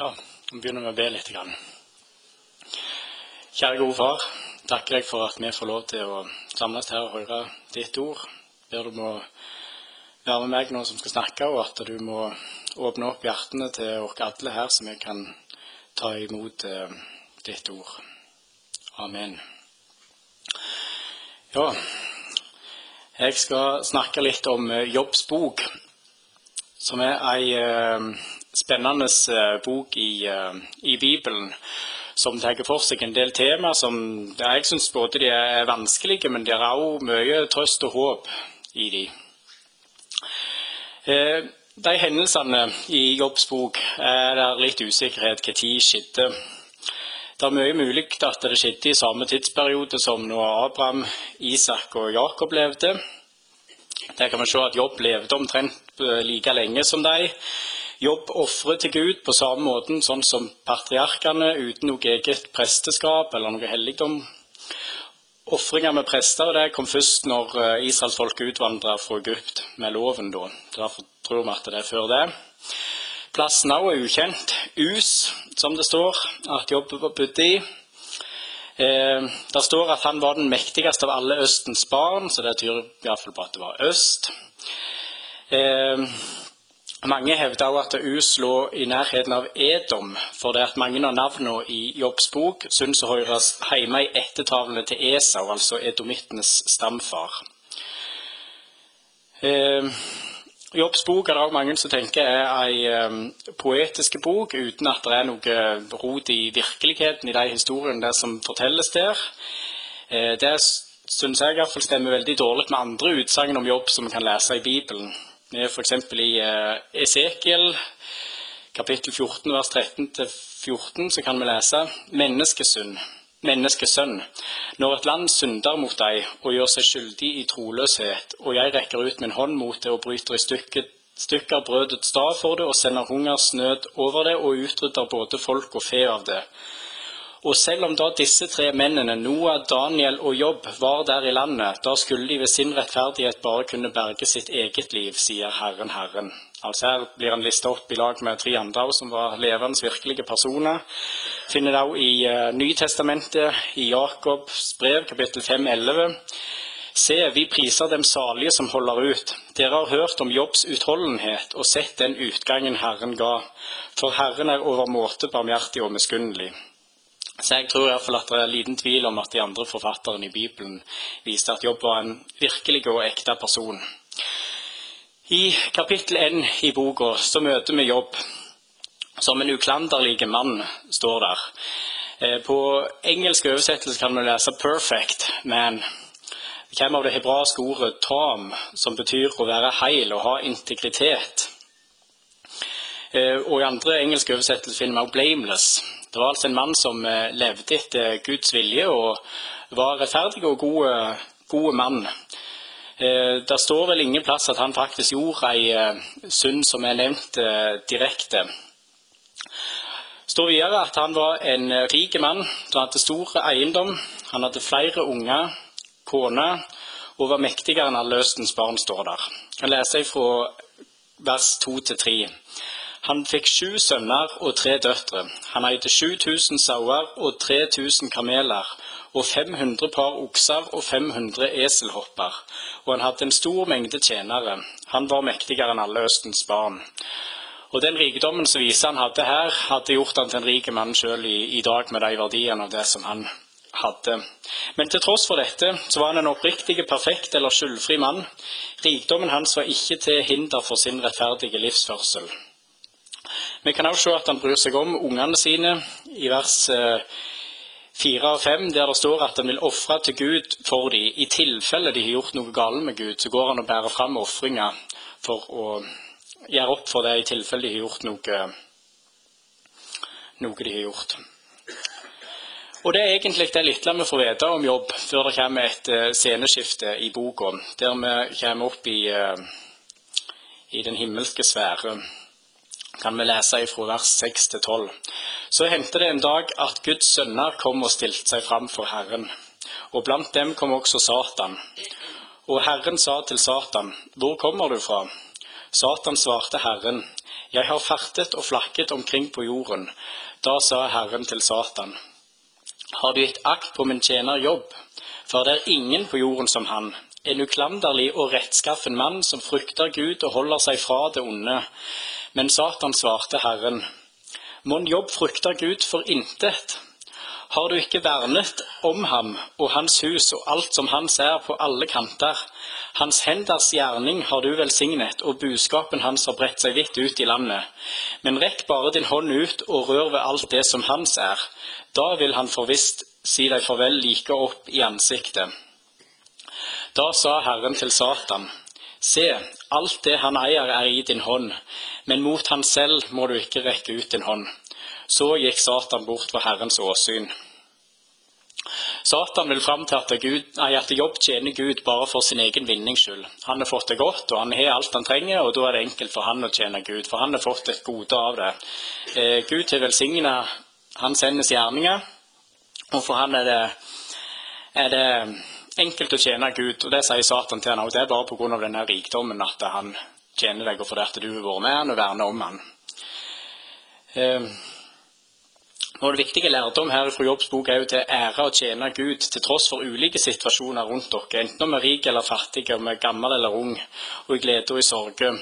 Ja, vi begynner med å be litt. Grann. Kjære gode far, takker deg for at vi får lov til å samles her og høre ditt ord. Ber du må være med meg nå som skal snakke, og at du må åpne opp hjertene til oss alle her, så vi kan ta imot eh, ditt ord. Amen. Ja, jeg skal snakke litt om eh, Jobbs bok, som er ei eh, spennende eh, bok i, eh, i, Bibelen som tar for seg en del tema som jeg syns både de er vanskelige, men det er også mye trøst og håp i de. Eh, de hendelsene i Jobbs bok er det litt usikkerhet tid skjedde. Det er mye mulig at det skjedde i samme tidsperiode som når Abraham, Isak og Jakob levde. Der kan vi se at Jobb levde omtrent like lenge som de. Jobb ofrer til Gud på samme måten sånn som patriarkene, uten noe eget presteskap eller noe helligdom. Ofringer med prester det kom først når eh, israelsfolket utvandra fra Egypt med loven. da. Derfor tror vi at det er før det. Plassen òg er ukjent. Us, som det står at Jobb bodde i. Eh, det står at han var den mektigste av alle Østens barn, så det tyder iallfall på at det var øst. Eh, mange hevder også at Us lå i nærheten av Edom, for det at mange av navnene i Jobbs bok synes å høre hjemme i ettertavlene til Esau, altså edomittenes stamfar. Eh, Jobbs bok er det også mange som tenker er ei eh, poetisk bok, uten at det er noe rot i virkeligheten i de historiene der som fortelles der. Eh, det syns jeg i hvert fall stemmer veldig dårlig med andre utsagn om jobb som vi kan lese i Bibelen. F.eks. i eh, Esekiel, kapittel 14, vers 13-14, så kan vi lese menneskesønn. Menneskesønn, når et land synder mot deg og gjør seg skyldig i troløshet, og jeg rekker ut min hånd mot det og bryter i stykker, stykker brødets stav for det og sender hungersnød over det og utrydder både folk og fe av det, og selv om da disse tre mennene, Noah, Daniel og Jobb, var der i landet, da skulle de ved sin rettferdighet bare kunne berge sitt eget liv, sier Herren, Herren. Altså Her blir han listet opp i lag med tre andre som var levende, virkelige personer. Finner det også i uh, Nytestamentet, i Jakobs brev, kapittel 5, 11. Se, vi priser dem salige som holder ut. Dere har hørt om Jobbs utholdenhet og sett den utgangen Herren ga. For Herren er overmåte barmhjertig og miskunnelig. Så jeg tror i hvert fall at det er liten tvil om at de andre forfatterne i Bibelen viste at Jobb var en virkelig og ekte person. I kapittel 1 i boka så møter vi Jobb som en uklanderlig mann, står der. Eh, på engelsk oversettelse kan vi lese 'perfect man'. Det kommer av det hebraiske ordet 'tam', som betyr å være heil og ha integritet. Eh, og I andre engelske oversettelser finner vi 'blameless', det var altså en mann som eh, levde etter Guds vilje og var rettferdig og god, eh, god mann. Eh, det står vel ingen plass at han faktisk gjorde ei synd som er nevnt direkte. Det står videre at han var en rik mann som hadde stor eiendom. Han hadde flere unger, kone, og var mektigere enn alle Østens barn, står der. Jeg leser fra vers 2 til 3. Han fikk sju sønner og tre døtre. Han eide 7000 sauer og 3000 kameler og 500 par okser og 500 eselhopper. Og han hadde en stor mengde tjenere. Han var mektigere enn alle Østens barn. Og Den rikdommen som viser han hadde her, hadde gjort han til en rik mann sjøl i, i, dag med de verdiene av det som han hadde. Men til tross for dette så var han en oppriktig, perfekt eller skyldfri mann. Rikdommen hans var ikke til hinder for sin rettferdige livsførsel. Vi kan også se at han bryr seg om ungene sine i vers eh, fire og fem, der det står at han vil ofre til Gud for dem. I tilfelle de har gjort noe galt med Gud, så går han og bærer fram ofringer for å gjøre opp for det i tilfelle de har gjort noe, noe de har gjort. Og Det er egentlig det lille vi får vite om jobb før det kommer et uh, sceneskifte i boka, der vi kommer opp i, uh, i den himmelske sfære kan vi lese fra vers 6 til 12. Så hendte det en dag at Guds sønner kom og stilte seg fram for Herren. Og blant dem kom også Satan. Og Herren sa til Satan, Hvor kommer du fra? Satan svarte Herren, Jeg har fartet og flakket omkring på jorden. Da sa Herren til Satan, har du gitt akt på min tjener jobb? For det er ingen på jorden som han, en uklanderlig og rettskaffen mann som frykter Gud og holder seg fra det onde. Men Satan svarte Herren, mon jobb frykter Gud for intet? Har du ikke vernet om ham og hans hus og alt som hans er på alle kanter? Hans henders gjerning har du velsignet, og budskapen hans har bredt seg vidt ut i landet. Men rekk bare din hånd ut og rør ved alt det som hans er. Da vil han forvisst si deg farvel like opp i ansiktet. Da sa Herren til Satan, Se, alt det han eier er i din hånd, men mot han selv må du ikke rekke ut din hånd. Så gikk Satan bort fra Herrens åsyn. Satan vil fram til at, Gud, at Jobb tjener Gud bare for sin egen vinnings skyld. Han har fått det godt, og han har alt han trenger, og da er det enkelt for han å tjene Gud, for han har fått et gode av det. Eh, Gud har velsigna hans hennes gjerninger, og for han er det, er det enkelt å tjene Gud. Og det sier Satan til han òg. Det er bare pga. denne rikdommen at han tjener deg, og for det at du har vært med han og verne om han. Eh, og Det viktige lærdom her fra Jobbs bok er jo til ære og tjene Gud til tross for ulike situasjoner rundt dere, enten om vi er rike eller fattige, om vi er gammel eller ung, og i glede og i sorge.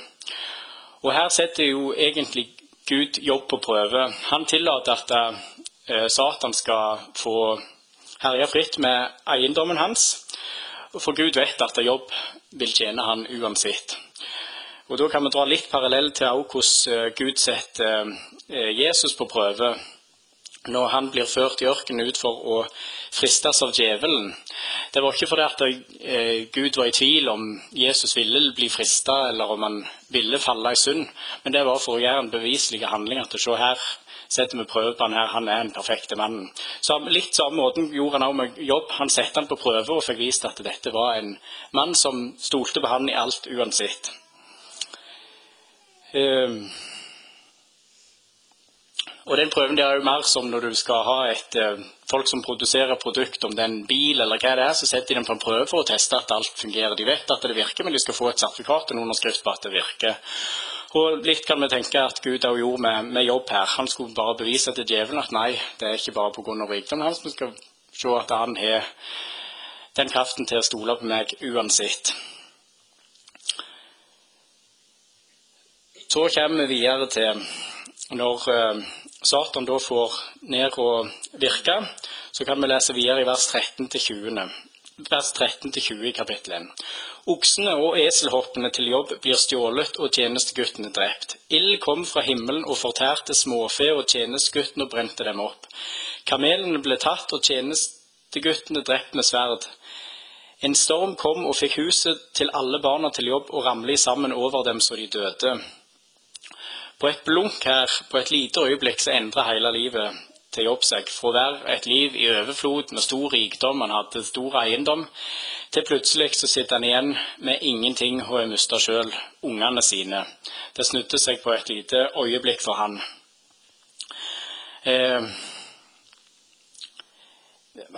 Og Her setter jo egentlig Gud jobb på prøve. Han tillater at eh, Satan skal få herje fritt med eiendommen hans, for Gud vet at jobb vil tjene han uansett. Og Da kan vi dra litt parallell til hvordan eh, Gud setter eh, Jesus på prøve når han blir ført i ørkenen ut for å fristes av djevelen. Det var ikke fordi at eh, Gud var i tvil om Jesus ville bli frista, eller om han ville falle i synd, men det var for å gjøre en beviselig handling. At se her setter vi prøve på han her, han er en perfekte mann. Så Litt samme måten gjorde han også med jobb. Han satte han på prøve og fikk vist at dette var en mann som stolte på han i alt uansett. Uh, og den prøven der er jo mer som når du skal ha et uh, folk som produserer produkt, om det er en bil eller hva det er, så setter de dem på en prøve for å teste at alt fungerer. De vet at det virker, men de skal få et sertifikat og en underskrift på at det virker. Og Litt kan vi tenke at Gud har gjort med, med, jobb her. Han skulle bare bevise til djevelen at nei, det er ikke bare pga. rikdommen hans. Vi skal se at han har den kraften til å stole på meg uansett. Så kommer vi videre til når uh, Satan da får ned og virke, så kan vi lese videre i vers 13-20 vers 13-20 i kapittel 1. Oksene og eselhoppene til jobb blir stjålet og tjenesteguttene drept. Ild kom fra himmelen og fortærte småfe og tjenesteguttene og brente dem opp. Kamelene ble tatt og tjenesteguttene drept med sverd. En storm kom og fikk huset til alle barna til jobb og ramlet sammen over dem så de døde. På et blunk her, på et lite øyeblikk, så endrer hele livet til jobb seg. Fra å være et liv i overflod med stor rikdom, han hadde stor eiendom, til plutselig så sitter han igjen med ingenting og har mista sjøl ungene sine. Det snudde seg på et lite øyeblikk for han. Eh,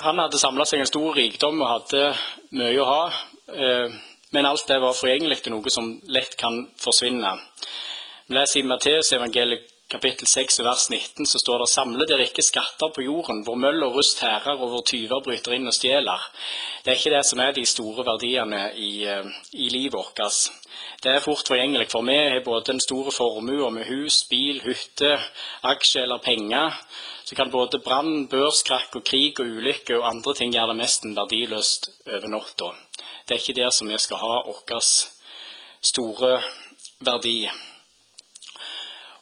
han hadde samla seg en stor rikdom og hadde mye å ha, eh, men alt det var forgjengelig til noe som lett kan forsvinne. Leser i Matteusevangeliet kapittel 6 vers 19 så står det samle dere ikke skatter på jorden, hvor møll og rust hærer og hvor tyver bryter inn og stjeler. Det er ikke det som er de store verdiene i, eh, i livet vårt. Det er fort forgjengelig, for vi har både en stor formue med hus, bil, hytte, aksje eller penger. Så kan både brann, børskrakk og krig og ulykke og andre ting gjøre det nesten verdiløst over natta. Det er ikke der som vi skal ha vår store verdi.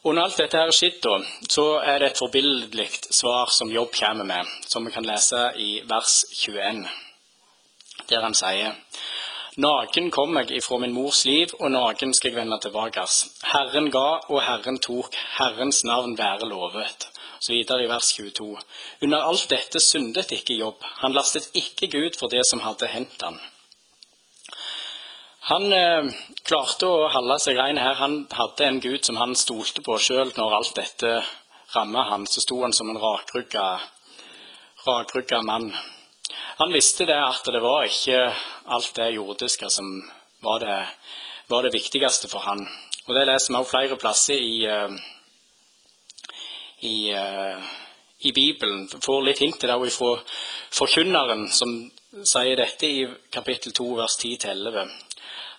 Når alt dette her skjedd, så er det et forbilledlig svar som Jobb kommer med, som vi kan lese i vers 21, der han sier Naken kom jeg ifra min mors liv, og naken skal jeg vende tilbake. Herren ga, og Herren tok. Herrens navn være lovet. Så videre i vers 22. Under alt dette syndet ikke Jobb. Han lastet ikke Gud for det som hadde hendt han. Han eh, klarte å holde seg ren her. Han hadde en gud som han stolte på sjøl når alt dette ramma han. Så sto han som en rakrygga, mann. Han visste det at det var ikke alt det jordiske som var det, var det viktigste for han. Og Det leser vi også flere plasser i, eh, i, eh, i Bibelen. Får litt hint til det fra forkynneren, som sier dette i kapittel 2, vers 10-11.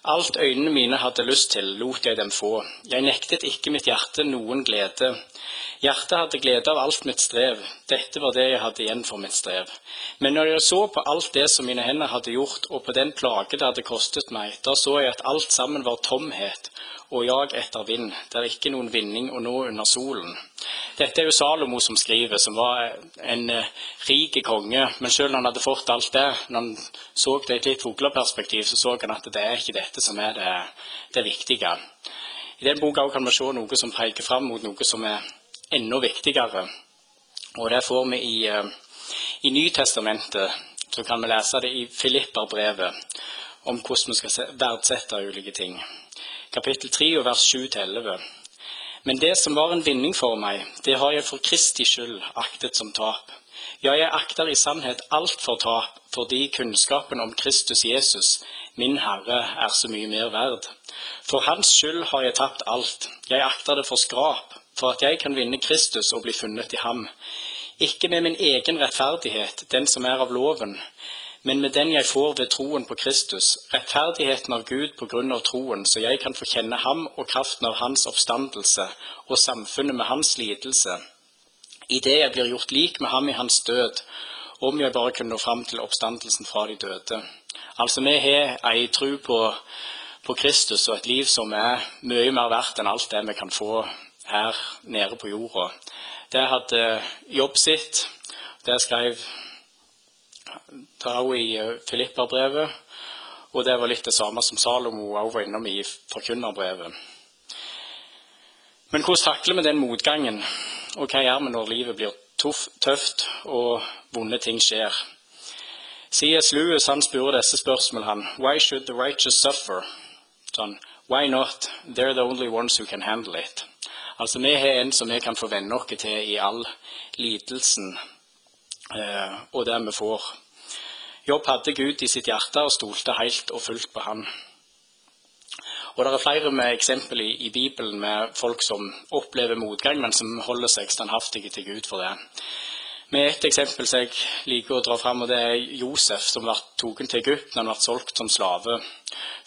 Alt øynene mine hadde lyst til, lot jeg dem få. Jeg nektet ikke mitt hjerte noen glede. Hjertet hadde glede av alt mitt strev. Dette var det jeg hadde igjen for mitt strev. Men når jeg så på alt det som mine hender hadde gjort, og på den plage det hadde kostet meg, da så jeg at alt sammen var tomhet og jag etter vind. Det er ikke noen vinning å nå under solen. Dette er jo Salomo som skriver, som var en uh, rik konge. Men selv når han hadde fått alt det, når han så det i et litt fugleperspektiv, så så han at det er ikke dette som er det, det viktige. I den boka kan vi se noe som peker fram mot noe som er enda viktigere. Og det får vi i, uh, i Nytestamentet. Så kan vi lese det i Filipperbrevet om hvordan vi skal verdsette ulike ting kapittel 3 og vers 7-11. Men det som var en vinning for meg, det har jeg for Kristi skyld aktet som tap. Ja, jeg akter i sannhet alt for tap, fordi kunnskapen om Kristus Jesus, min Herre, er så mye mer verd. For Hans skyld har jeg tapt alt. Jeg akter det for skrap, for at jeg kan vinne Kristus og bli funnet i ham. Ikke med min egen rettferdighet, den som er av loven, men med den jeg får ved troen på Kristus, rettferdigheten av Gud på grunn av troen, så jeg kan få kjenne ham og kraften av hans oppstandelse og samfunnet med hans lidelse, idet jeg blir gjort lik med ham i hans død, om jeg bare kunne nå fram til oppstandelsen fra de døde. Altså, vi har ei tru på, på Kristus og et liv som er mye mer verdt enn alt det vi kan få her nede på jorda. Det hadde jobb sitt. Det skrev tar i eh, Filipperbrevet. Og det var litt det samme som Salomo også var innom i Forkynnerbrevet. Men hvordan takler vi den motgangen, og hva gjør vi når livet blir tøft og vonde ting skjer? C.S. Lewis han spurte disse spørsmålene. Why should the righteous suffer? Sånn, Why not? They're the only ones who can handle it. Altså, Vi har en som vi kan få venne oss til i all lidelsen eh, og det vi får. Jobb hadde Gud i sitt hjerte og stolte helt og fullt på han. Og Det er flere med eksempel i, i, Bibelen med folk som opplever motgang, men som holder seg standhaftige til Gud for det. Med et eksempel som jeg liker å dra fram, og det er Josef, som ble tatt til Egypt når han ble solgt som slave.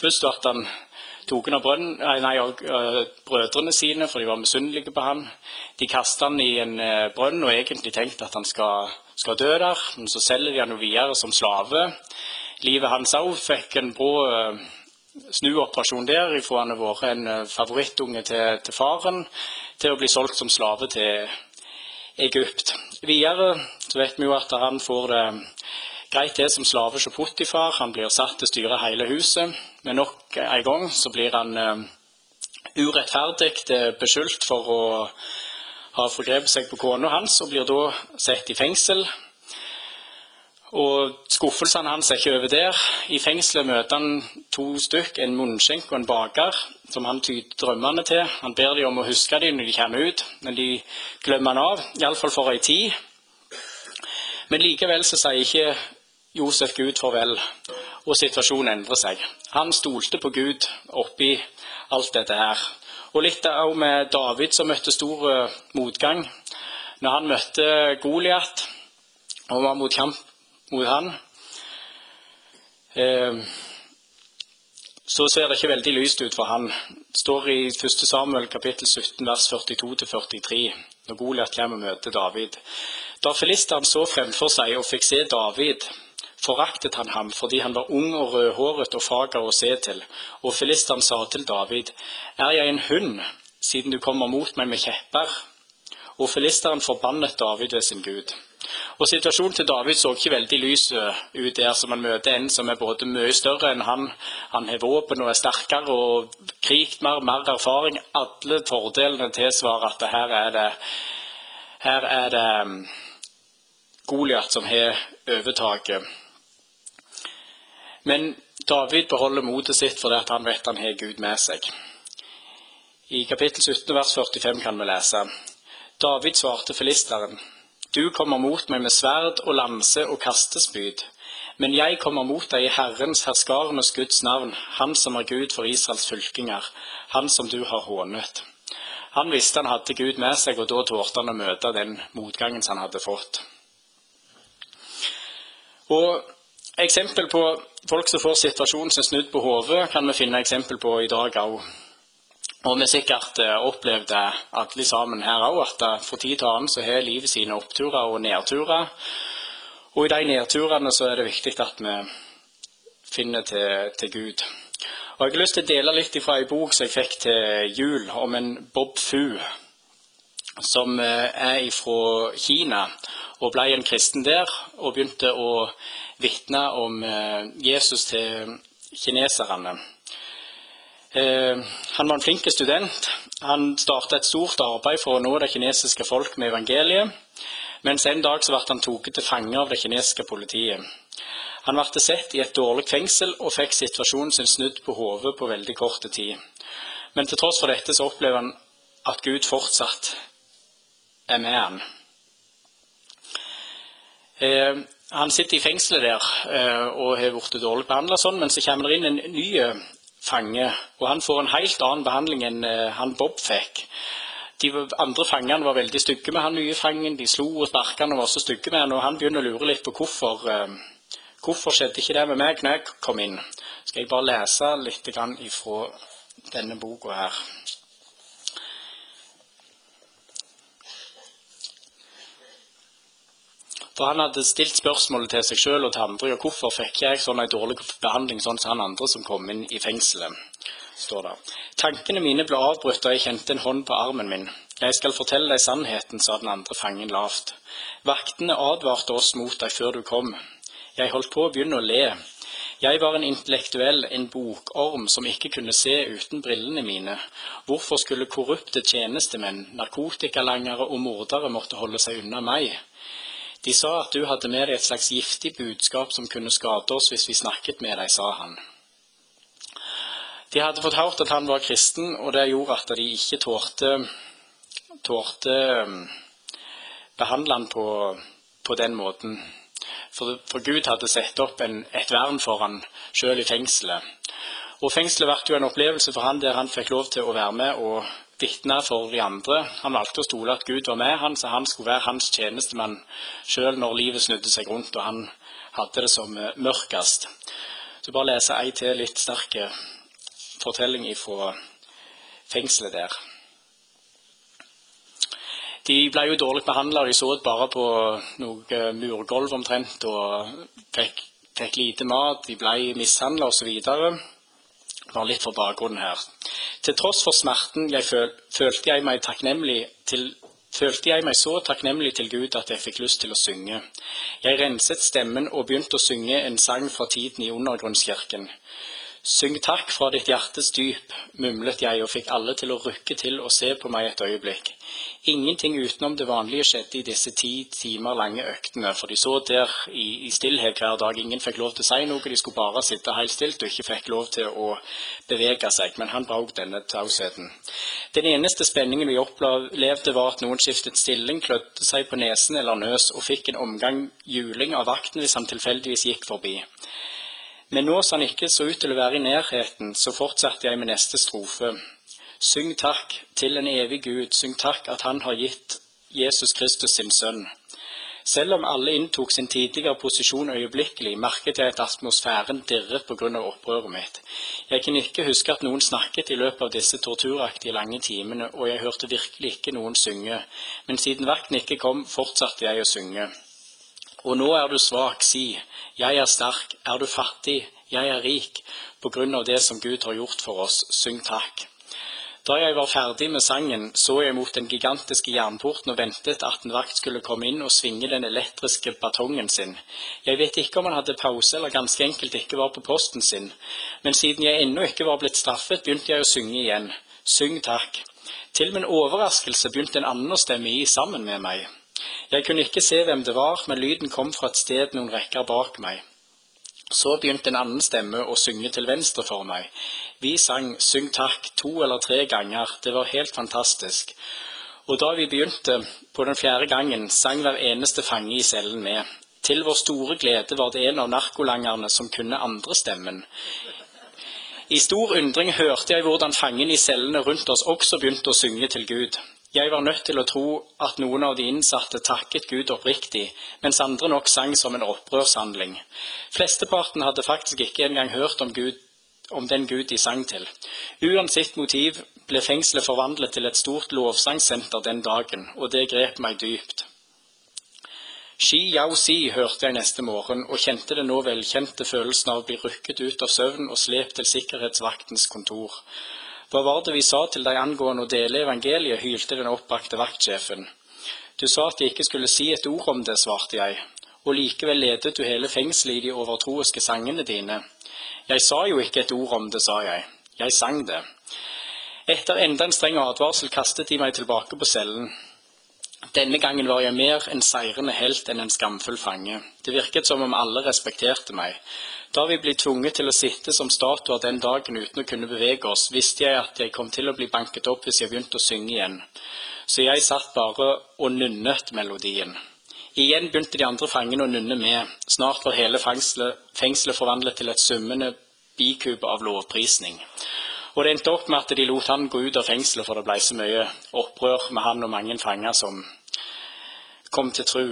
Først ble han tatt av brønn, nei, brødrene sine, for de var misunnelige på han. De kastet han i en eh, brønn og egentlig tenkte at han skal skal dø der. Men så selger de han videre som slave. Livet hans òg fikk en brå snuoperasjon der, ifra han har vært en favorittunge til, til, faren, til å bli solgt som slave til Egypt. Videre så vet vi jo at han får det greit det som slave hos Potifar. Han blir satt til å styre hele huset. Men nok en gang så blir han uh, urettferdig beskyldt for å ha forgrepet seg på kona hans og blir da satt i fengsel. Og Skuffelsene hans er ikke over der. I fengselet møter han to stykk, en munnskjenk og en baker, som han tyder drømmene til. Han ber dem om å huske dem når de kommer ut, men de glemmer han av, iallfall for ei tid. Men likevel så sier ikke Josef Gud farvel, og situasjonen endrer seg. Han stolte på Gud oppi alt dette her. Og litt òg med David, som møtte stor eh, motgang. Når han møtte Goliat og var mot kamp mot han, eh, så ser det ikke veldig lyst ut for han. Det står i 1. Samuel kapittel 17 vers 42-43, når Goliat kommer og møter David. Da filisteren så fremfor seg og fikk se David, foraktet han ham fordi han var ung og rødhåret og fager å se til. Og filisteren sa til David, Er jeg en hund, siden du kommer mot meg med kjepper? Og filisteren forbannet David ved sin Gud. Og Situasjonen til David så ikke veldig lys ut der, som han møter en som er både mye større enn han. Han har våpen og er sterkere og kriget mer, mer erfaring. Alle fordelene tilsvarer at her er det, her er det um, Goliat som har overtaket. Men David beholder motet sitt fordi han vet han har Gud med seg. I kapittel 17 vers 45 kan vi lese David svarte filisteren. Du kommer mot meg med sverd og lanse og kastespyd. Men jeg kommer mot deg i Herrens, herskarenes Guds navn, Han som er Gud for Israels fylkinger, han som du har hånet. Han visste han hadde Gud med seg, og da torde han å møte den motgangen som han hadde fått. Og Eksempel på folk som får situasjonen sin snudd på hodet, kan vi finne eksempel på i dag òg. Og vi sikkert eh, opplevd alle sammen her òg, at eh, fra tid til annen så har livet sine oppturer og nedturer. Og i de nedturene så er det viktig at vi finner til, til Gud. Og Jeg har lyst til å dele litt fra en bok som jeg fikk til jul, om en Bob Fu, som eh, er fra Kina, og ble en kristen der, og begynte å vitne om eh, Jesus til kineserne. Eh, han var en flink student. Han startet et stort arbeid for å nå det kinesiske folk med evangeliet. Mens en dag så ble han tatt til fange av det kinesiske politiet. Han ble sett i et dårlig fengsel og fikk situasjonen sin snudd på hodet på veldig kort tid. Men til tross for dette så opplever han at Gud fortsatt er med han. Han sitter i fengselet der eh, og har blitt dårlig behandla, sånn, men så kommer det inn en ny eh, fange. Og han får en helt annen behandling enn eh, han Bob fikk. De andre fangene var veldig stygge med han nye fangen. De slo og sparka han og var så stygge med han. Og han begynner å lure litt på hvorfor. Hvorfor skjedde ikke det med meg når jeg kom inn? Skal jeg bare lese litt ifra denne boka her. For han hadde stilt spørsmålet til seg sjøl og til andre ja, hvorfor fikk jeg sånn en dårlig behandling sånn som han andre som kom inn i fengselet. står det. Tankene mine ble avbrutt da jeg kjente en hånd på armen min. Jeg skal fortelle deg sannheten, sa den andre fangen lavt. Vaktene advarte oss mot deg før du kom. Jeg holdt på å begynne å le. Jeg var en intellektuell, en bokorm som ikke kunne se uten brillene mine. Hvorfor skulle korrupte tjenestemenn, narkotikalangere og mordere måtte holde seg unna meg? De sa at du hadde med deg et slags giftig budskap som kunne skade oss hvis vi snakket med deg, sa han. De hadde fått hørt at han var kristen, og det gjorde at de ikke tålte, tålte um, behandle han på, på den måten. For, for, Gud hadde satt opp en, et vern for han sjøl i fengselet. Og Fengselet ble jo en opplevelse for han der han fikk lov til å være med og vitne for de andre. Han valgte å stole at Gud var med han, så han skulle være hans tjenestemann sjøl når livet snudde seg rundt og han hadde det som eh, mørkest. Så bare lese ei til litt sterk fortelling ifra fengselet der. De ble jo dårlig behandla, de så bare på noe eh, murgulv omtrent og fikk, fikk lite mat. De ble mishandla osv. Bare litt for bakgrunnen her. Til tross for smerten jeg føl, følte, jeg til, følte jeg meg så takknemlig til Gud at jeg fikk lyst til å synge. Jeg renset stemmen og begynte å synge en sang fra tiden i undergrunnskirken. Syng takk fra ditt hjertes dyp, mumlet jeg og fikk alle til å rykke til og se på meg et øyeblikk. Ingenting utenom det vanlige skjedde i disse ti timer lange øktene, for de så der i, i stillhet hver dag. Ingen fikk lov til å si noe, de skulle bare sitte helt stilt og ikke fikk lov til å bevege seg. Men han brøt denne tausheten. Den eneste spenningen vi opplevde, var at noen skiftet stilling, klødde seg på nesen eller nøs og fikk en omgang juling av vakten hvis han tilfeldigvis gikk forbi. Men nå som han ikke så ut til å være i nærheten, så fortsatte jeg med neste strofe. Syng takk til en evig Gud, syng takk at Han har gitt Jesus Kristus sin sønn. Selv om alle inntok sin tidligere posisjon øyeblikkelig, merket jeg at atmosfæren dirret av opprøret mitt. Jeg kunne ikke huske at noen snakket i løpet av disse torturaktige lange timene, og jeg hørte virkelig ikke noen synge. Men siden vakten ikke kom, fortsatte jeg å synge. Og nå er du svak, si, jeg er sterk. Er du fattig, jeg er rik. På grunn av det som Gud har gjort for oss, syng takk. Da jeg var ferdig med sangen, så jeg mot den gigantiske jernporten og ventet at en vakt skulle komme inn og svinge den elektriske batongen sin. Jeg vet ikke om han hadde pause eller ganske enkelt ikke var på posten sin, men siden jeg ennå ikke var blitt straffet, begynte jeg å synge igjen. Syng takk. Til min overraskelse begynte en annen å stemme i sammen med meg. Jeg kunne ikke se hvem det var, men lyden kom fra et sted noen rekker bak meg. Så begynte en annen stemme å synge til venstre for meg. Vi sang 'Syng takk' to eller tre ganger. Det var helt fantastisk. Og da vi begynte på den fjerde gangen, sang hver eneste fange i cellen med. Til vår store glede var det en av narkolangerne som kunne andre stemmen. I stor undring hørte jeg hvordan fangene i cellene rundt oss også begynte å synge til Gud. Jeg var nødt til å tro at noen av de innsatte takket Gud oppriktig, mens andre nok sang som en opprørshandling. Flesteparten hadde faktisk ikke engang hørt om, Gud, om den Gud de sang til. Uansett motiv ble fengselet forvandlet til et stort lovsangssenter den dagen, og det grep meg dypt. Shi Yao Si hørte jeg neste morgen, og kjente den nå velkjente følelsen av å bli rykket ut av søvn og slept til sikkerhetsvaktens kontor. Hva var det vi sa til deg angående å dele evangeliet, hylte den oppbrakte vaktsjefen. Du sa at de ikke skulle si et ord om det, svarte jeg, og likevel ledet du hele fengselet i de overtroiske sangene dine. Jeg sa jo ikke et ord om det, sa jeg. Jeg sang det. Etter enda en streng advarsel kastet de meg tilbake på cellen. Denne gangen var jeg mer en seirende helt enn en skamfull fange. Det virket som om alle respekterte meg. Da vi ble tvunget til å sitte som statuer den dagen uten å kunne bevege oss, visste jeg at jeg kom til å bli banket opp hvis jeg begynte å synge igjen. Så jeg satt bare og nynnet melodien. Igjen begynte de andre fangene å nynne med. Snart var hele fengselet, fengselet forvandlet til et summende bikube av lovprisning. Og det endte opp med at de lot han gå ut av fengselet, for det blei så mye opprør med han og mange fanger som kom til tru.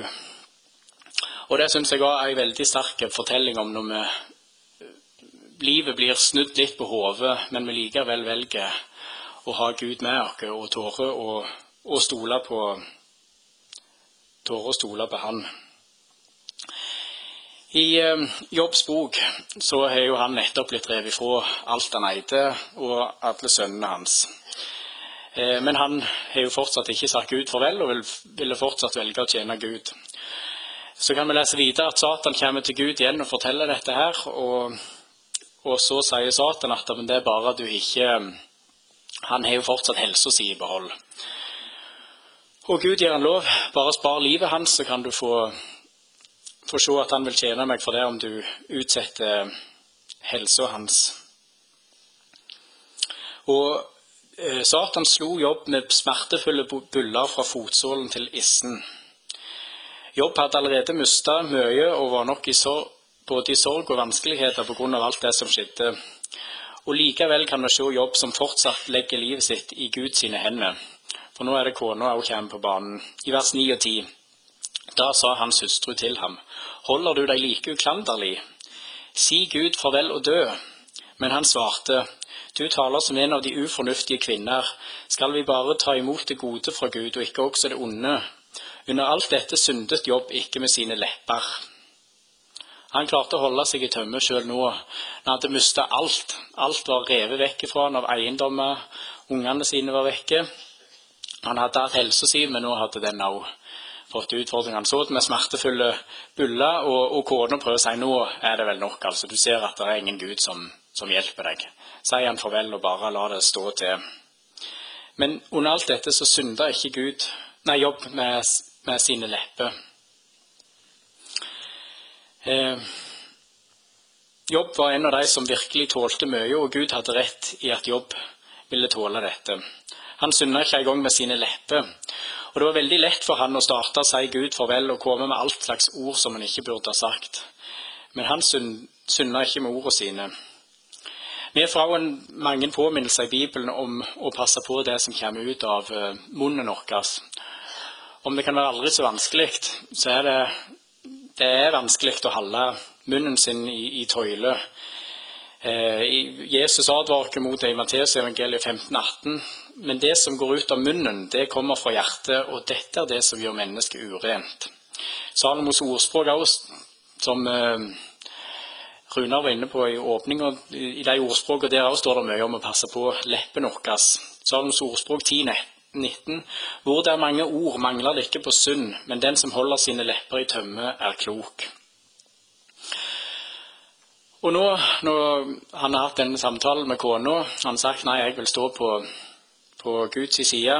Og det syns jeg òg er en veldig sterk fortelling om når vi livet blir snudd litt på hodet, men vi likevel velger å ha Gud med oss og tåre å, å stole på Tåre å stole på Han. I eh, Jobbs bok så har jo han nettopp blitt revet ifra alt han eide, og alle sønnene hans. Eh, men han har jo fortsatt ikke sagt Gud farvel, og vil, ville fortsatt velge å tjene Gud. Så kan vi lese videre at Satan kommer til Gud igjen og forteller dette her. og og så sier Satan at det er bare at du ikke Han har jo fortsatt helsa si i behold. Og Gud gir han lov. Bare spar livet hans, så kan du få, få se at han vil tjene meg for det om du utsetter helsa hans. Og eh, Satan slo Jobb med smertefulle buller fra fotsålen til issen. Jobb hadde allerede mista mye og var nok i både i sorg og vanskeligheter pga. alt det som skjedde. Og likevel kan vi se Jobb som fortsatt legger livet sitt i Guds hender. For nå er det kona òg kommer på banen. I vers 9 og 10. Da sa hans hustru til ham, holder du deg like uklanderlig? Si Gud farvel og dø. Men han svarte, du taler som en av de ufornuftige kvinner. Skal vi bare ta imot det gode fra Gud, og ikke også det onde? Under alt dette syndet Jobb ikke med sine lepper. Han klarte å holde seg i tømme sjøl nå. Han hadde mista alt. Alt var revet vekk fra han av eiendommer. Ungene sine var vekke. Han hadde hatt helsa si, men nå hadde den òg fått utfordringer. Han så det med smertefulle buller, og, og kona prøver å si nå er det vel nok. altså. Du ser at det er ingen Gud som, som hjelper deg. Sier han farvel og bare la det stå til. Men under alt dette så synda ikke Gud, nei, jobb med, med sine lepper. Eh, Jobb var en av de som virkelig tålte mye, og Gud hadde rett i at Jobb ville tåle dette. Han synda ikke engang med sine lepper. Og det var veldig lett for han å starte å si Gud farvel og komme med alt slags ord som han ikke burde ha sagt. Men han synda ikke med ordene sine. Vi får også mange påminnelser i Bibelen om å passe på det som kommer ut av eh, munnen vår. Om det kan være aldri så vanskelig, så er det det er vanskelig å holde munnen sin i, i tøyle. Eh, Jesus advarer mot det i Matteus evangeliet 15, 18. Men det som går ut av munnen, det kommer fra hjertet, og dette er det som gjør mennesket urent. Salomos ordspråk også, som eh, Runar var inne på i åpninga, i de ordspråkene der også står det mye om å passe på leppene våre. Salomos ordspråk 10, 19. Hvor det er mange ord, mangler det ikke på synd, men den som holder sine lepper i tømme, er klok. Og nå, når han har hatt denne samtalen med kona, han har sagt nei, jeg vil stå på, på Guds side,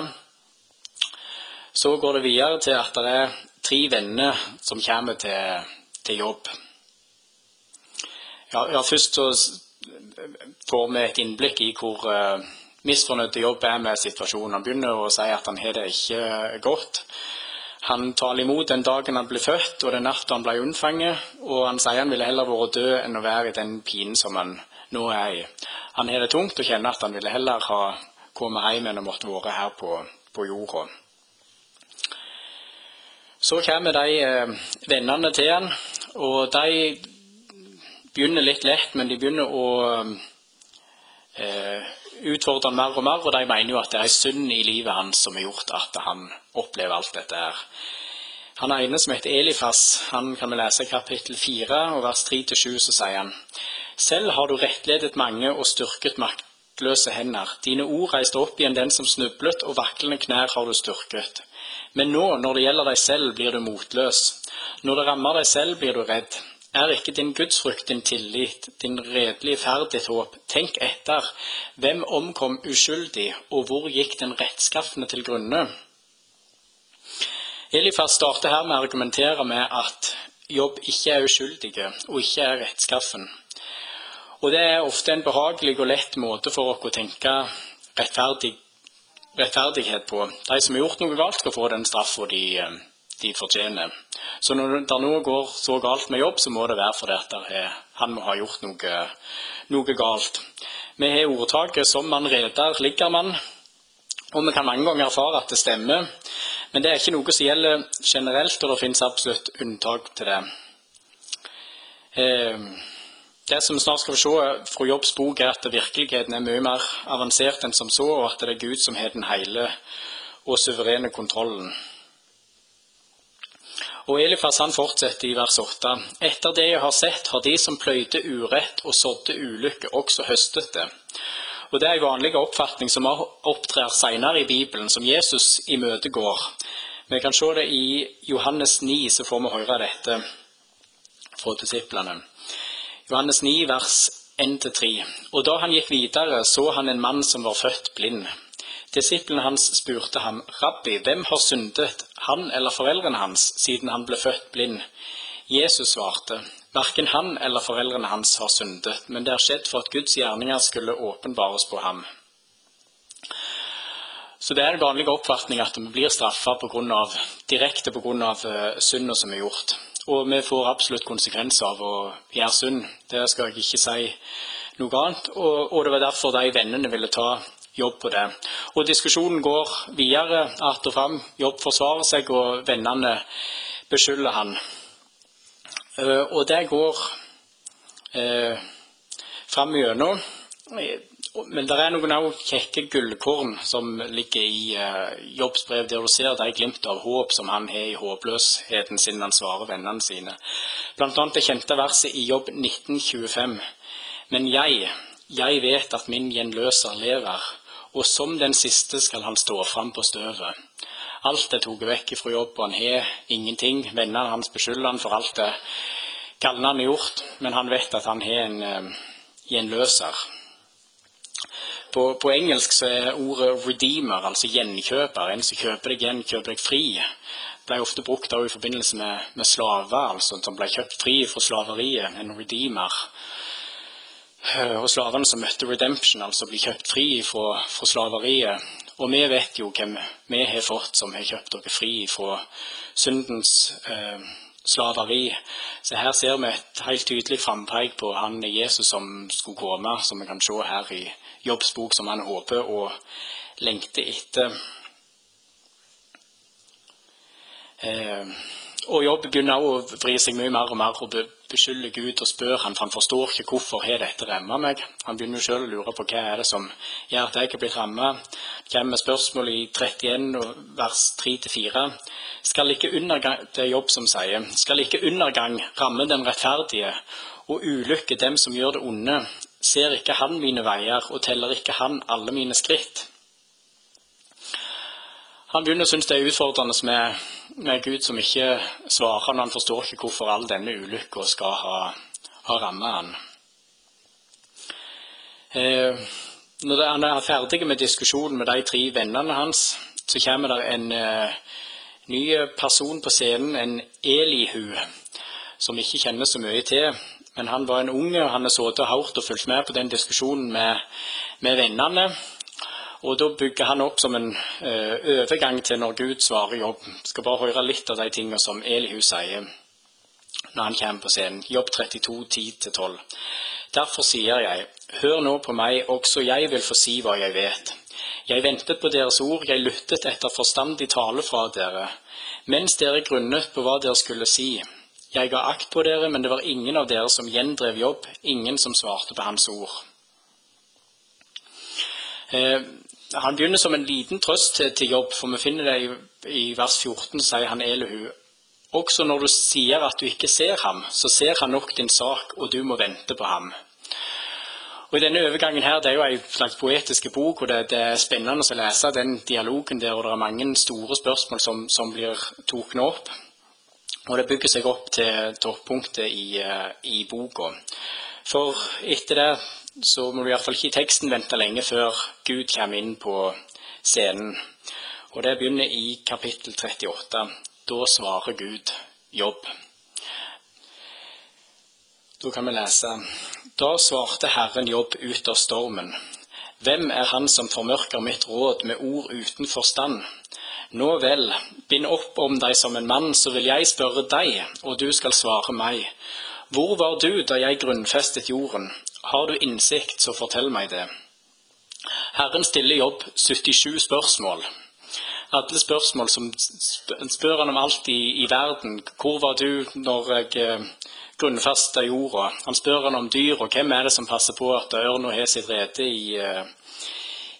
så går det videre til at det er tre venner som kommer til, til jobb. Ja, ja, først så får vi et innblikk i hvor uh, misfornøyd til jobb er med situasjonen. Han begynner å si at han har det ikke godt. Han taler imot den dagen han ble født, og den natta han ble unnfanget. Og han sier han ville heller vært død enn å være i den pinen som han nå er i. han har det tungt og kjenner at han ville heller ha kommet hjem enn å måtte være her på, på jorda. Så kommer de eh, vennene til han, og de begynner litt lett, men de begynner å eh, utfordre han mer og mer, og de mener jo at det er synd i livet hans som har gjort at han opplever alt dette her. Han ene som heter Elifas, han kan vi lese kapittel 4 og vers 3-7, så sier han selv har du rettledet mange og styrket maktløse hender. Dine ord reiste opp igjen den som snublet, og vaklende knær har du styrket. Men nå, når det gjelder deg selv, blir du motløs. Når det rammer deg selv, blir du redd. Er ikke din gudsfrykt din tillit, din redelige ferd ditt håp? Tenk etter. Hvem omkom uskyldig, og hvor gikk den rettskaffende til grunne? Elifas starter her med å argumentere med at Jobb ikke er uskyldige og ikke er rettskaffen. Og det er ofte en behagelig og lett måte for oss å tenke rettferdig, rettferdighet på. De som har gjort noe galt, skal få den straffa de, eh, de, fortjener. Så når det nå går så galt med jobb, så må det være fordi at han må ha gjort noe, noe galt. Vi har ordtaket 'som man reder, ligger man', og vi kan mange ganger erfare at det stemmer. Men det er ikke noe som gjelder generelt, og det finnes absolutt unntak til det. Eh, det som vi snart skal få se fra Jobbs bok, er at virkeligheten er mye mer avansert enn som så, og at det er Gud som har den hele og suverene kontrollen. Og Elifas han fortsetter i vers 8. Etter det jeg har sett, har de som pløyde urett og sådde ulykke, også høstet det. Og Det er en vanlig oppfatning som opptrer senere i Bibelen, som Jesus imøtegår. Vi kan se det i Johannes 9, så får vi høre dette fra disiplene. Johannes 9, vers 1-3. Og da han gikk videre, så han en mann som var født blind. Disiplene hans spurte ham, Rabbi, hvem har syndet, han eller foreldrene hans, siden han ble født blind? Jesus svarte, verken han eller foreldrene hans har syndet, men det har skjedd for at Guds gjerninger skulle åpenbares på ham. Så det er en vanlig oppfatning at vi blir straffa direkte pga. Eh, synda som er gjort. Og vi får absolutt konsekvenser av å gjøre synd. Det skal jeg ikke si noe annet. Og, og det var derfor de vennene ville ta jobb på det. Og diskusjonen går videre att og fram. Jobb forsvarer seg, og vennene beskylder han. Uh, og det går uh, fram gjennom. Men det er noen kjekke gullkorn som ligger i uh, Jobbs brev, der du ser de glimt av håp som han har i håpløsheten sin han svarer vennene sine. Blant annet det kjente verset i Jobb 1925. Men jeg, jeg vet at min gjenløser lever, og som den siste skal han stå fram på støvet. Alt er tatt vekk ifra jobb, og han har ingenting. Vennene hans beskylder han for alt det galne han har gjort, men han vet at han har en gjenløser. På, på, engelsk så er ordet 'redeemer', altså gjenkjøper. En som kjøper deg igjen, kjøper deg fri. ble ofte brukt i forbindelse med, med slaver, altså, som ble kjøpt fri fra slaveriet. En redeemer. Eh, og slavene som møtte redemption, altså bli kjøpt fri fra, fra slaveriet. Og vi vet jo hvem vi har fått som har kjøpt dere fri fra syndens eh, slaveri. Så her ser vi et helt tydelig frampek på han Jesus som skulle komme, som vi kan se her i jobbsbok som han håper og lengter etter. Eh, og Jobb begynner å vri seg mye mer og mer og beskylde Gud og spør han, for han forstår ikke hvorfor har dette rammet meg. Han begynner selv å lure på hva er det som gjør at jeg er blitt. Det kommer spørsmål i 31 vers 3-4. Skal ikke undergang, det er Jobb som sier, skal ikke undergang ramme den rettferdige og ulykke dem som gjør det onde? Ser ikke han mine veier, og teller ikke han alle mine skritt? Han begynner å synes det er utfordrende med, med, Gud som ikke svarer når han forstår ikke hvorfor all denne ulykka skal ha, ha rammet han. Eh, når han er ferdig med diskusjonen med de tre vennene hans, så kommer det en eh, ny person på scenen, en Elihu, som ikke kjenner så mye til. Men han var en unge, og han har sittet og hørt og fulgt med på den diskusjonen med, med vennene. Og da bygger han opp som en uh, overgang til når Gud svarer jobb. Skal bare høre litt av de tingene som Elihu sier når han kommer på scenen. Jobb 32, 10-12. Derfor sier jeg, hør nå på meg, også jeg vil få si hva jeg vet. Jeg ventet på deres ord, jeg lyttet etter forstandig tale fra dere, mens dere grunnet på hva dere skulle si. Jeg ga akt på dere, men det var ingen av dere som gjendrev jobb, ingen som svarte på hans ord. Eh, han begynner som en liten trøst til, til jobb, for vi finner det i, i vers 14, sier han Elihu. Også når du sier at du ikke ser ham, så ser han nok din sak, og du må vente på ham. Og i denne overgangen her, Det er jo en slags poetiske bok, og det, det, er spennende å lese den dialogen der, og det er mange store spørsmål som, som blir tatt opp. Og det bygger seg opp til toppunktet i, eh, i boka. For etter det så må du iallfall ikke i teksten vente lenge før Gud kommer inn på scenen. Og det begynner i kapittel 38. Da svarer Gud jobb. Da kan vi lese Da svarte Herren jobb ut av stormen. Hvem er han som formørker mitt råd med ord uten forstand? Nå vel, bind opp om deg som en mann, så vil jeg spørre deg, og du skal svare meg. Hvor var du da jeg grunnfestet jorden? Har du innsikt, så fortell meg det. Herren stiller Jobb 77 spørsmål. Alle spørsmål som spør han om alt i, i verden. Hvor var du når jeg grunnfasta grunnfesta jorda? Han spør han om dyr, og hvem er det som passer på at ørna har sitt rede i, eh,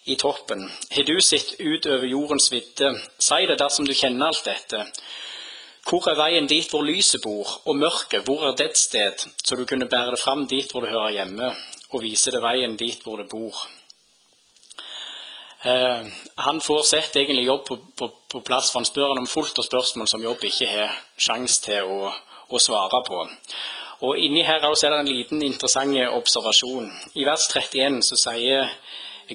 i toppen? Har du sett utover jordens vidde? Si det dersom du kjenner alt dette. Hvor er veien dit hvor lyset bor, og mørket, hvor er dets sted, så du kunne bære det fram dit hvor det hører hjemme, og vise det veien dit hvor det bor? Eh, han får sett egentlig jobb på, på, på, plass, for han spør han om fullt av spørsmål som jobb ikke har sjanse til å, å, svare på. Og Inni her er det en liten interessant observasjon. I vers 31 så sier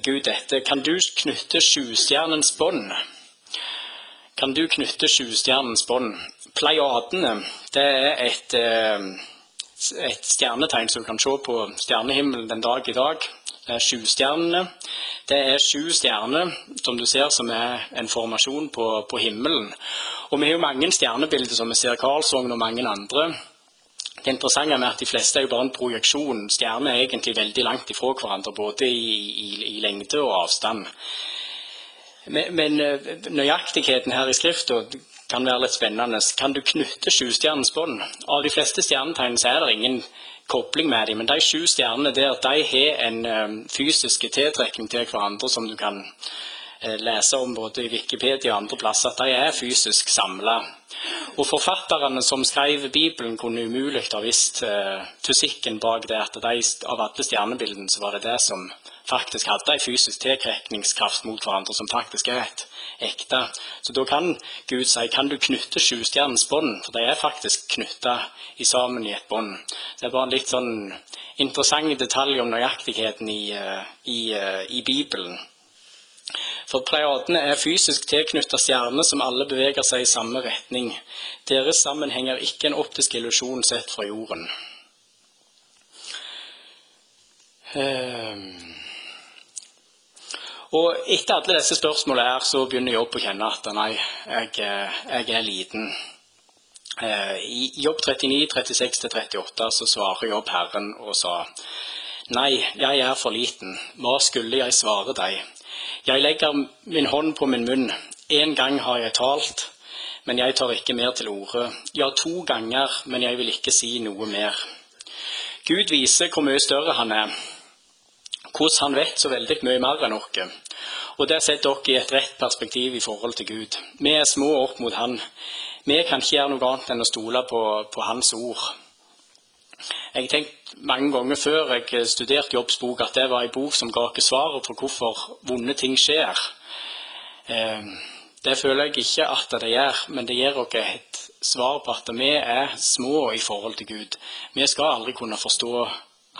Gud dette. Kan du knytte sjustjernens bånd? Kan du knytte sjustjernens bånd? Pleiadene det er et, eh, et, stjernetegn som du kan se på stjernehimmelen den dag i dag. Er Sjustjernene. Det er sju stjerner som du ser som er en formasjon på, på himmelen. Og Vi har jo mange stjernebilder som vi ser Karlsvogn og mange andre. Det interessante er at de fleste er jo bare en projeksjon. Stjerner er egentlig veldig langt ifra hverandre, både i, i, i lengde og avstand. Men, men eh, nøyaktigheten her i skrifta kan være litt spennende. Kan du knytte sjustjernens bånd? Av de fleste stjernetegn er det ingen kobling med dem, men de sju stjernene der de har en um, fysisk tiltrekning til hverandre som du kan uh, lese om både i Wikipedia og andre plasser, at de er fysisk samla. Og forfatterne som skrev Bibelen, kunne umulig ha visst uh, fysikken bak det. at de, Av alle stjernebildene så var det det som faktisk hadde en fysisk tiltrekningskraft mot hverandre, som faktisk er et ekte. Så da kan Gud si kan du knytte sjustjernens bånd, for de er faktisk knytta sammen i et bånd. Det er bare en litt sånn interessant detalj om nøyaktigheten i, eh, i, eh, i Bibelen. For pleiadene er fysisk tilknytta stjerner som alle beveger seg i samme retning. Deres sammenheng er ikke en optisk illusjon sett fra jorden. Um og etter alle disse spørsmålene her, så begynner Jobb å kjenne at nei, jeg, jeg er liten. Eh, I Jobb 39, 36-38 så svarer Jobb Herren og sa Nei, jeg er for liten. Hva skulle jeg svare deg? Jeg legger min hånd på min munn. En gang har jeg talt, men jeg tar ikke mer til orde. Ja, to ganger, men jeg vil ikke si noe mer. Gud viser hvor mye større han er hvordan han vet så veldig mye mer enn oss. Og det setter dere i et rett perspektiv i forhold til Gud. Vi er små opp mot Han. Vi kan ikke gjøre noe annet enn å stole på, på Hans ord. Jeg har tenkt mange ganger før jeg studerte jobbsbok, at det var en bok som ga oss svaret på hvorfor vonde ting skjer. Eh, det føler jeg ikke at det gjør, men det gir oss et svar på at vi er små i forhold til Gud. Vi skal aldri kunne forstå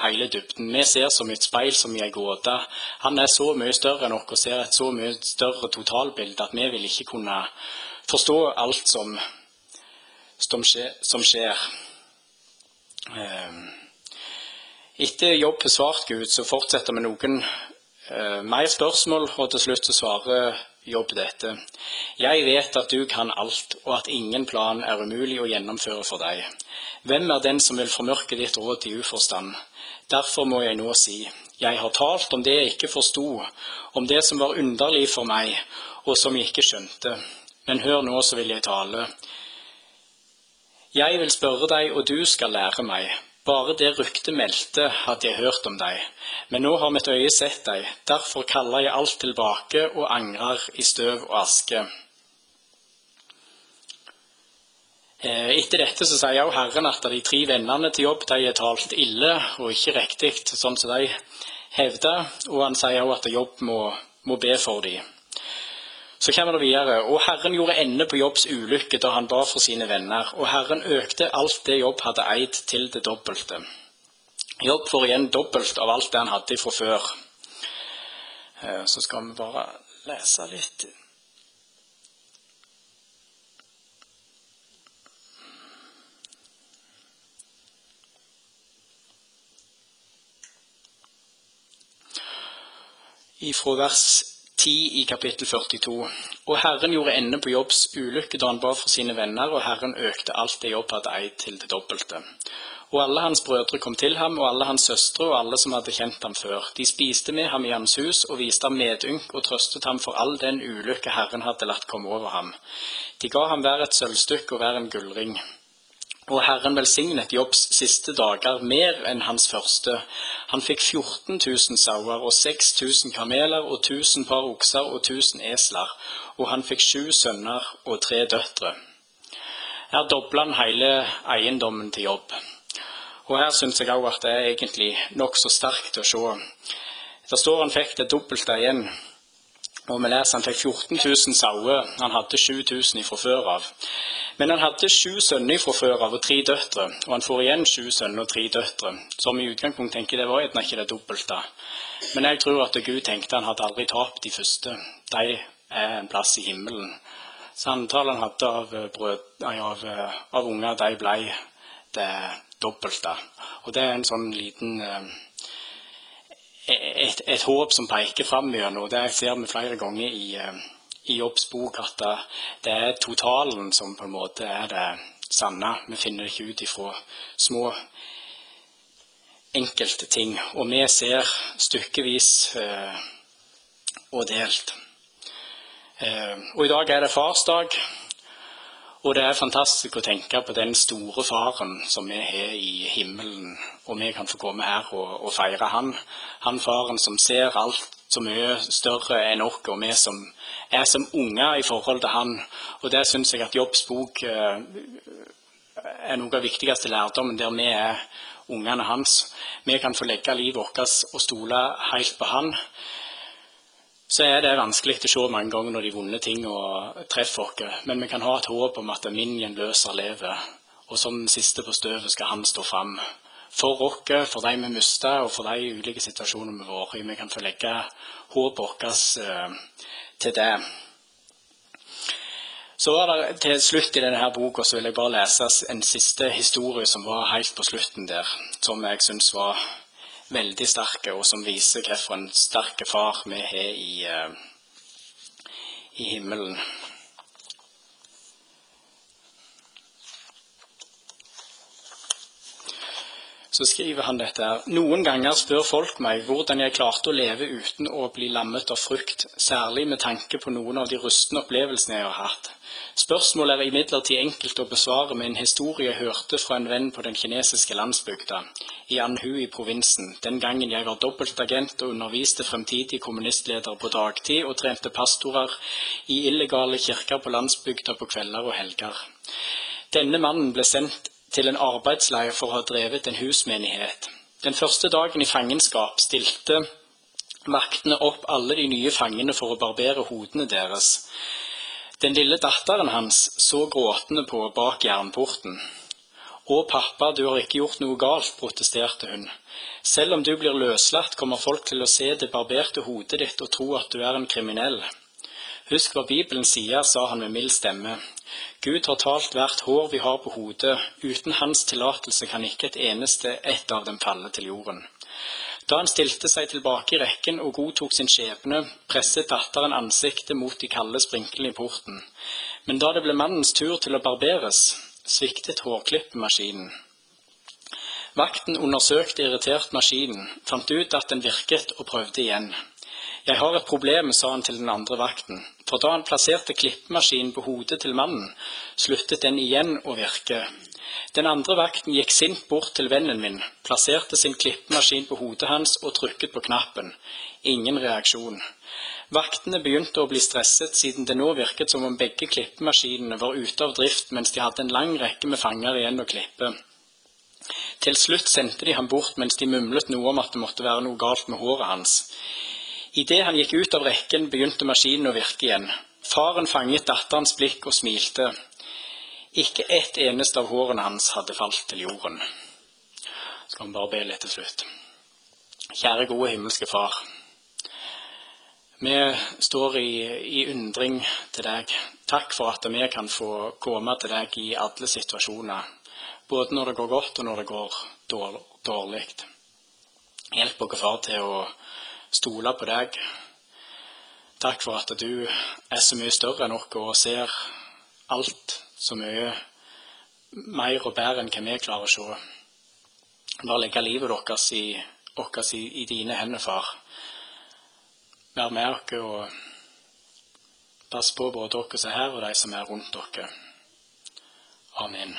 hele dybden. Vi ser som et speil, som i ei gåte. Han er så mye større enn oss og ser et så mye større totalbilde at vi vil ikke kunne forstå alt som, som skjer. Ehm, etter jobb besvart Gud, så fortsetter vi noen uh, mer spørsmål, og til slutt så svarer Jobb dette. Jeg vet at du kan alt, og at ingen plan er umulig å gjennomføre for deg. Hvem er den som vil formørke ditt råd til uforstand? Derfor må jeg nå si, jeg har talt om det jeg ikke forsto, om det som var underlig for meg, og som jeg ikke skjønte. Men hør nå, så vil jeg tale. Jeg vil spørre deg, og du skal lære meg. Bare det ryktet meldte, hadde jeg hørt om deg. Men nå har mitt øye sett deg, derfor kaller jeg alt tilbake og angrer i støv og aske. Eh, etter dette så sier også Herren at de tre vennene til jobb de er talt ille og ikke riktig, sånn som de hevder. Og han sier også at jobb må, må be for dem. Så kommer det videre. Og Herren gjorde ende på Jobbs ulykke da han ba for sine venner. Og Herren økte alt det Jobb hadde eid, til det dobbelte. Jobb får igjen dobbelt av alt det han hadde fra før. Eh, så skal vi bare lese litt. Ifra vers 10 i kapittel 42. Og Herren gjorde ende på Jobbs ulykke da han ba for sine venner, og Herren økte alt det Jobb hadde eid, til det dobbelte. Og alle hans brødre kom til ham, og alle hans søstre og alle som hadde kjent ham før. De spiste med ham i hans hus og viste ham medynk og trøstet ham for all den ulykke Herren hadde latt komme over ham. De ga ham hver et sølvstykke og hver en gullring. Og Herren velsignet Jobbs siste dager mer enn hans første. Han fikk 14 000 sauer og 6000 kameler og 1000 par okser og 1000 esler. Og han fikk sju sønner og tre døtre. Her dobla han hele eiendommen til Jobb. Og her syns jeg òg at det er egentlig nokså sterkt å se. Det står han fikk det dobbelte igjen. Og vi leser han fikk 14 000 sauer. Han hadde 7000 fra før av. Men han hadde sju sønner fra før av og tre døtre, og han får igjen sju sønner og tre døtre, som i utgangspunktet tenker det var gjerne ikke det dobbelte. Men jeg tror at Gud tenkte han hadde aldri tapt de første. De er en plass i himmelen. Så antallet han hadde av, brød, nei, av, eh, av unger, de ble det dobbelte. Og det er en sånn liten eh, et, et håp som peker fram gjennom. Det ser vi flere ganger i i Jobbs bok at det er totalen som på en måte er det sanne. Vi finner det ikke ut ifra små enkelte ting. Og vi ser stykkevis eh, og delt. Eh, og i dag er det farsdag. Og det er fantastisk å tenke på den store faren som vi har i himmelen, og vi kan få komme her og, og feire han. Han faren som ser alt så mye større enn oss, og vi som er som unger i forhold til han. Og det syns jeg at Jobbs bok eh, er noe av viktigste lærdommen, der vi er ungene hans. Vi kan få legge livet vårt og stole helt på han. Så er det vanskelig å se mange ganger når de vonde tingene treffer oss. Men vi kan ha et håp om at min gjenløser lever, og som den siste på støvet skal han stå fram for oss, for de vi mista, og for de ulike situasjonene vi har vært i. Vi kan få legge håpet vårt eh, til det. Så var det Til slutt i denne boka så vil jeg bare lese en siste historie som var helt på slutten der, som jeg syns var veldig sterke, og som viser hvilken sterke far vi har i, uh, i himmelen. så skriver han dette her. Noen ganger spør folk meg hvordan jeg klarte å leve uten å bli lammet av frykt, særlig med tanke på noen av de rustne opplevelsene jeg har hatt. Spørsmålet er imidlertid enkelt å besvare med en historie jeg hørte fra en venn på den kinesiske landsbygda, i Anhu i provinsen, den gangen jeg var dobbeltagent og underviste fremtidige kommunistledere på dagtid og trente pastorer i illegale kirker på landsbygda på kvelder og helger. Denne mannen ble sendt til en arbeidsleir for å ha drevet en husmenighet. Den første dagen i fangenskap stilte vaktene opp alle de nye fangene for å barbere hodene deres. Den lille datteren hans så gråtende på bak jernporten. Å, pappa, du har ikke gjort noe galt, protesterte hun. Selv om du blir løslatt, kommer folk til å se det barberte hodet ditt og tro at du er en kriminell. Husk hva Bibelen sier, sa han med mild stemme. Gud har talt hvert hår vi har på hodet. Uten hans tillatelse kan ikke et eneste ett av dem falle til jorden. Da han stilte seg tilbake i rekken og godtok sin skjebne, presset datteren ansiktet mot de kalde sprinklene i porten. Men da det ble mannens tur til å barberes, sviktet hårklippemaskinen. Vakten undersøkte irritert maskinen, fant ut at den virket og prøvde igjen. Jeg har et problem, sa han til den andre vakten, for da han plasserte klippemaskinen på hodet til mannen, sluttet den igjen å virke. Den andre vakten gikk sint bort til vennen min, plasserte sin klippemaskin på hodet hans og trykket på knappen. Ingen reaksjon. Vaktene begynte å bli stresset, siden det nå virket som om begge klippemaskinene var ute av drift mens de hadde en lang rekke med fanger igjen å klippe. Til slutt sendte de ham bort mens de mumlet noe om at det måtte være noe galt med håret hans. Idet han gikk ut av rekken, begynte maskinen å virke igjen. Faren fanget datterens blikk og smilte. Ikke ett eneste av hårene hans hadde falt til jorden. Skal vi bare be litt til slutt. Kjære gode himmelske Far. Vi står i, i, undring til deg. Takk for at vi kan få komme til deg i alle situasjoner. Både når det går godt, og når det går dårlig. Hjelp oss, far, til å stole på deg. Takk for at du er så mye større enn oss og ser alt så mye mer og bedre enn hva vi klarer å se. Bare legge livet deres i, deres i, i dine hender, far. Vær med oss og pass på både dere som er her, og de som er rundt dere. Amen.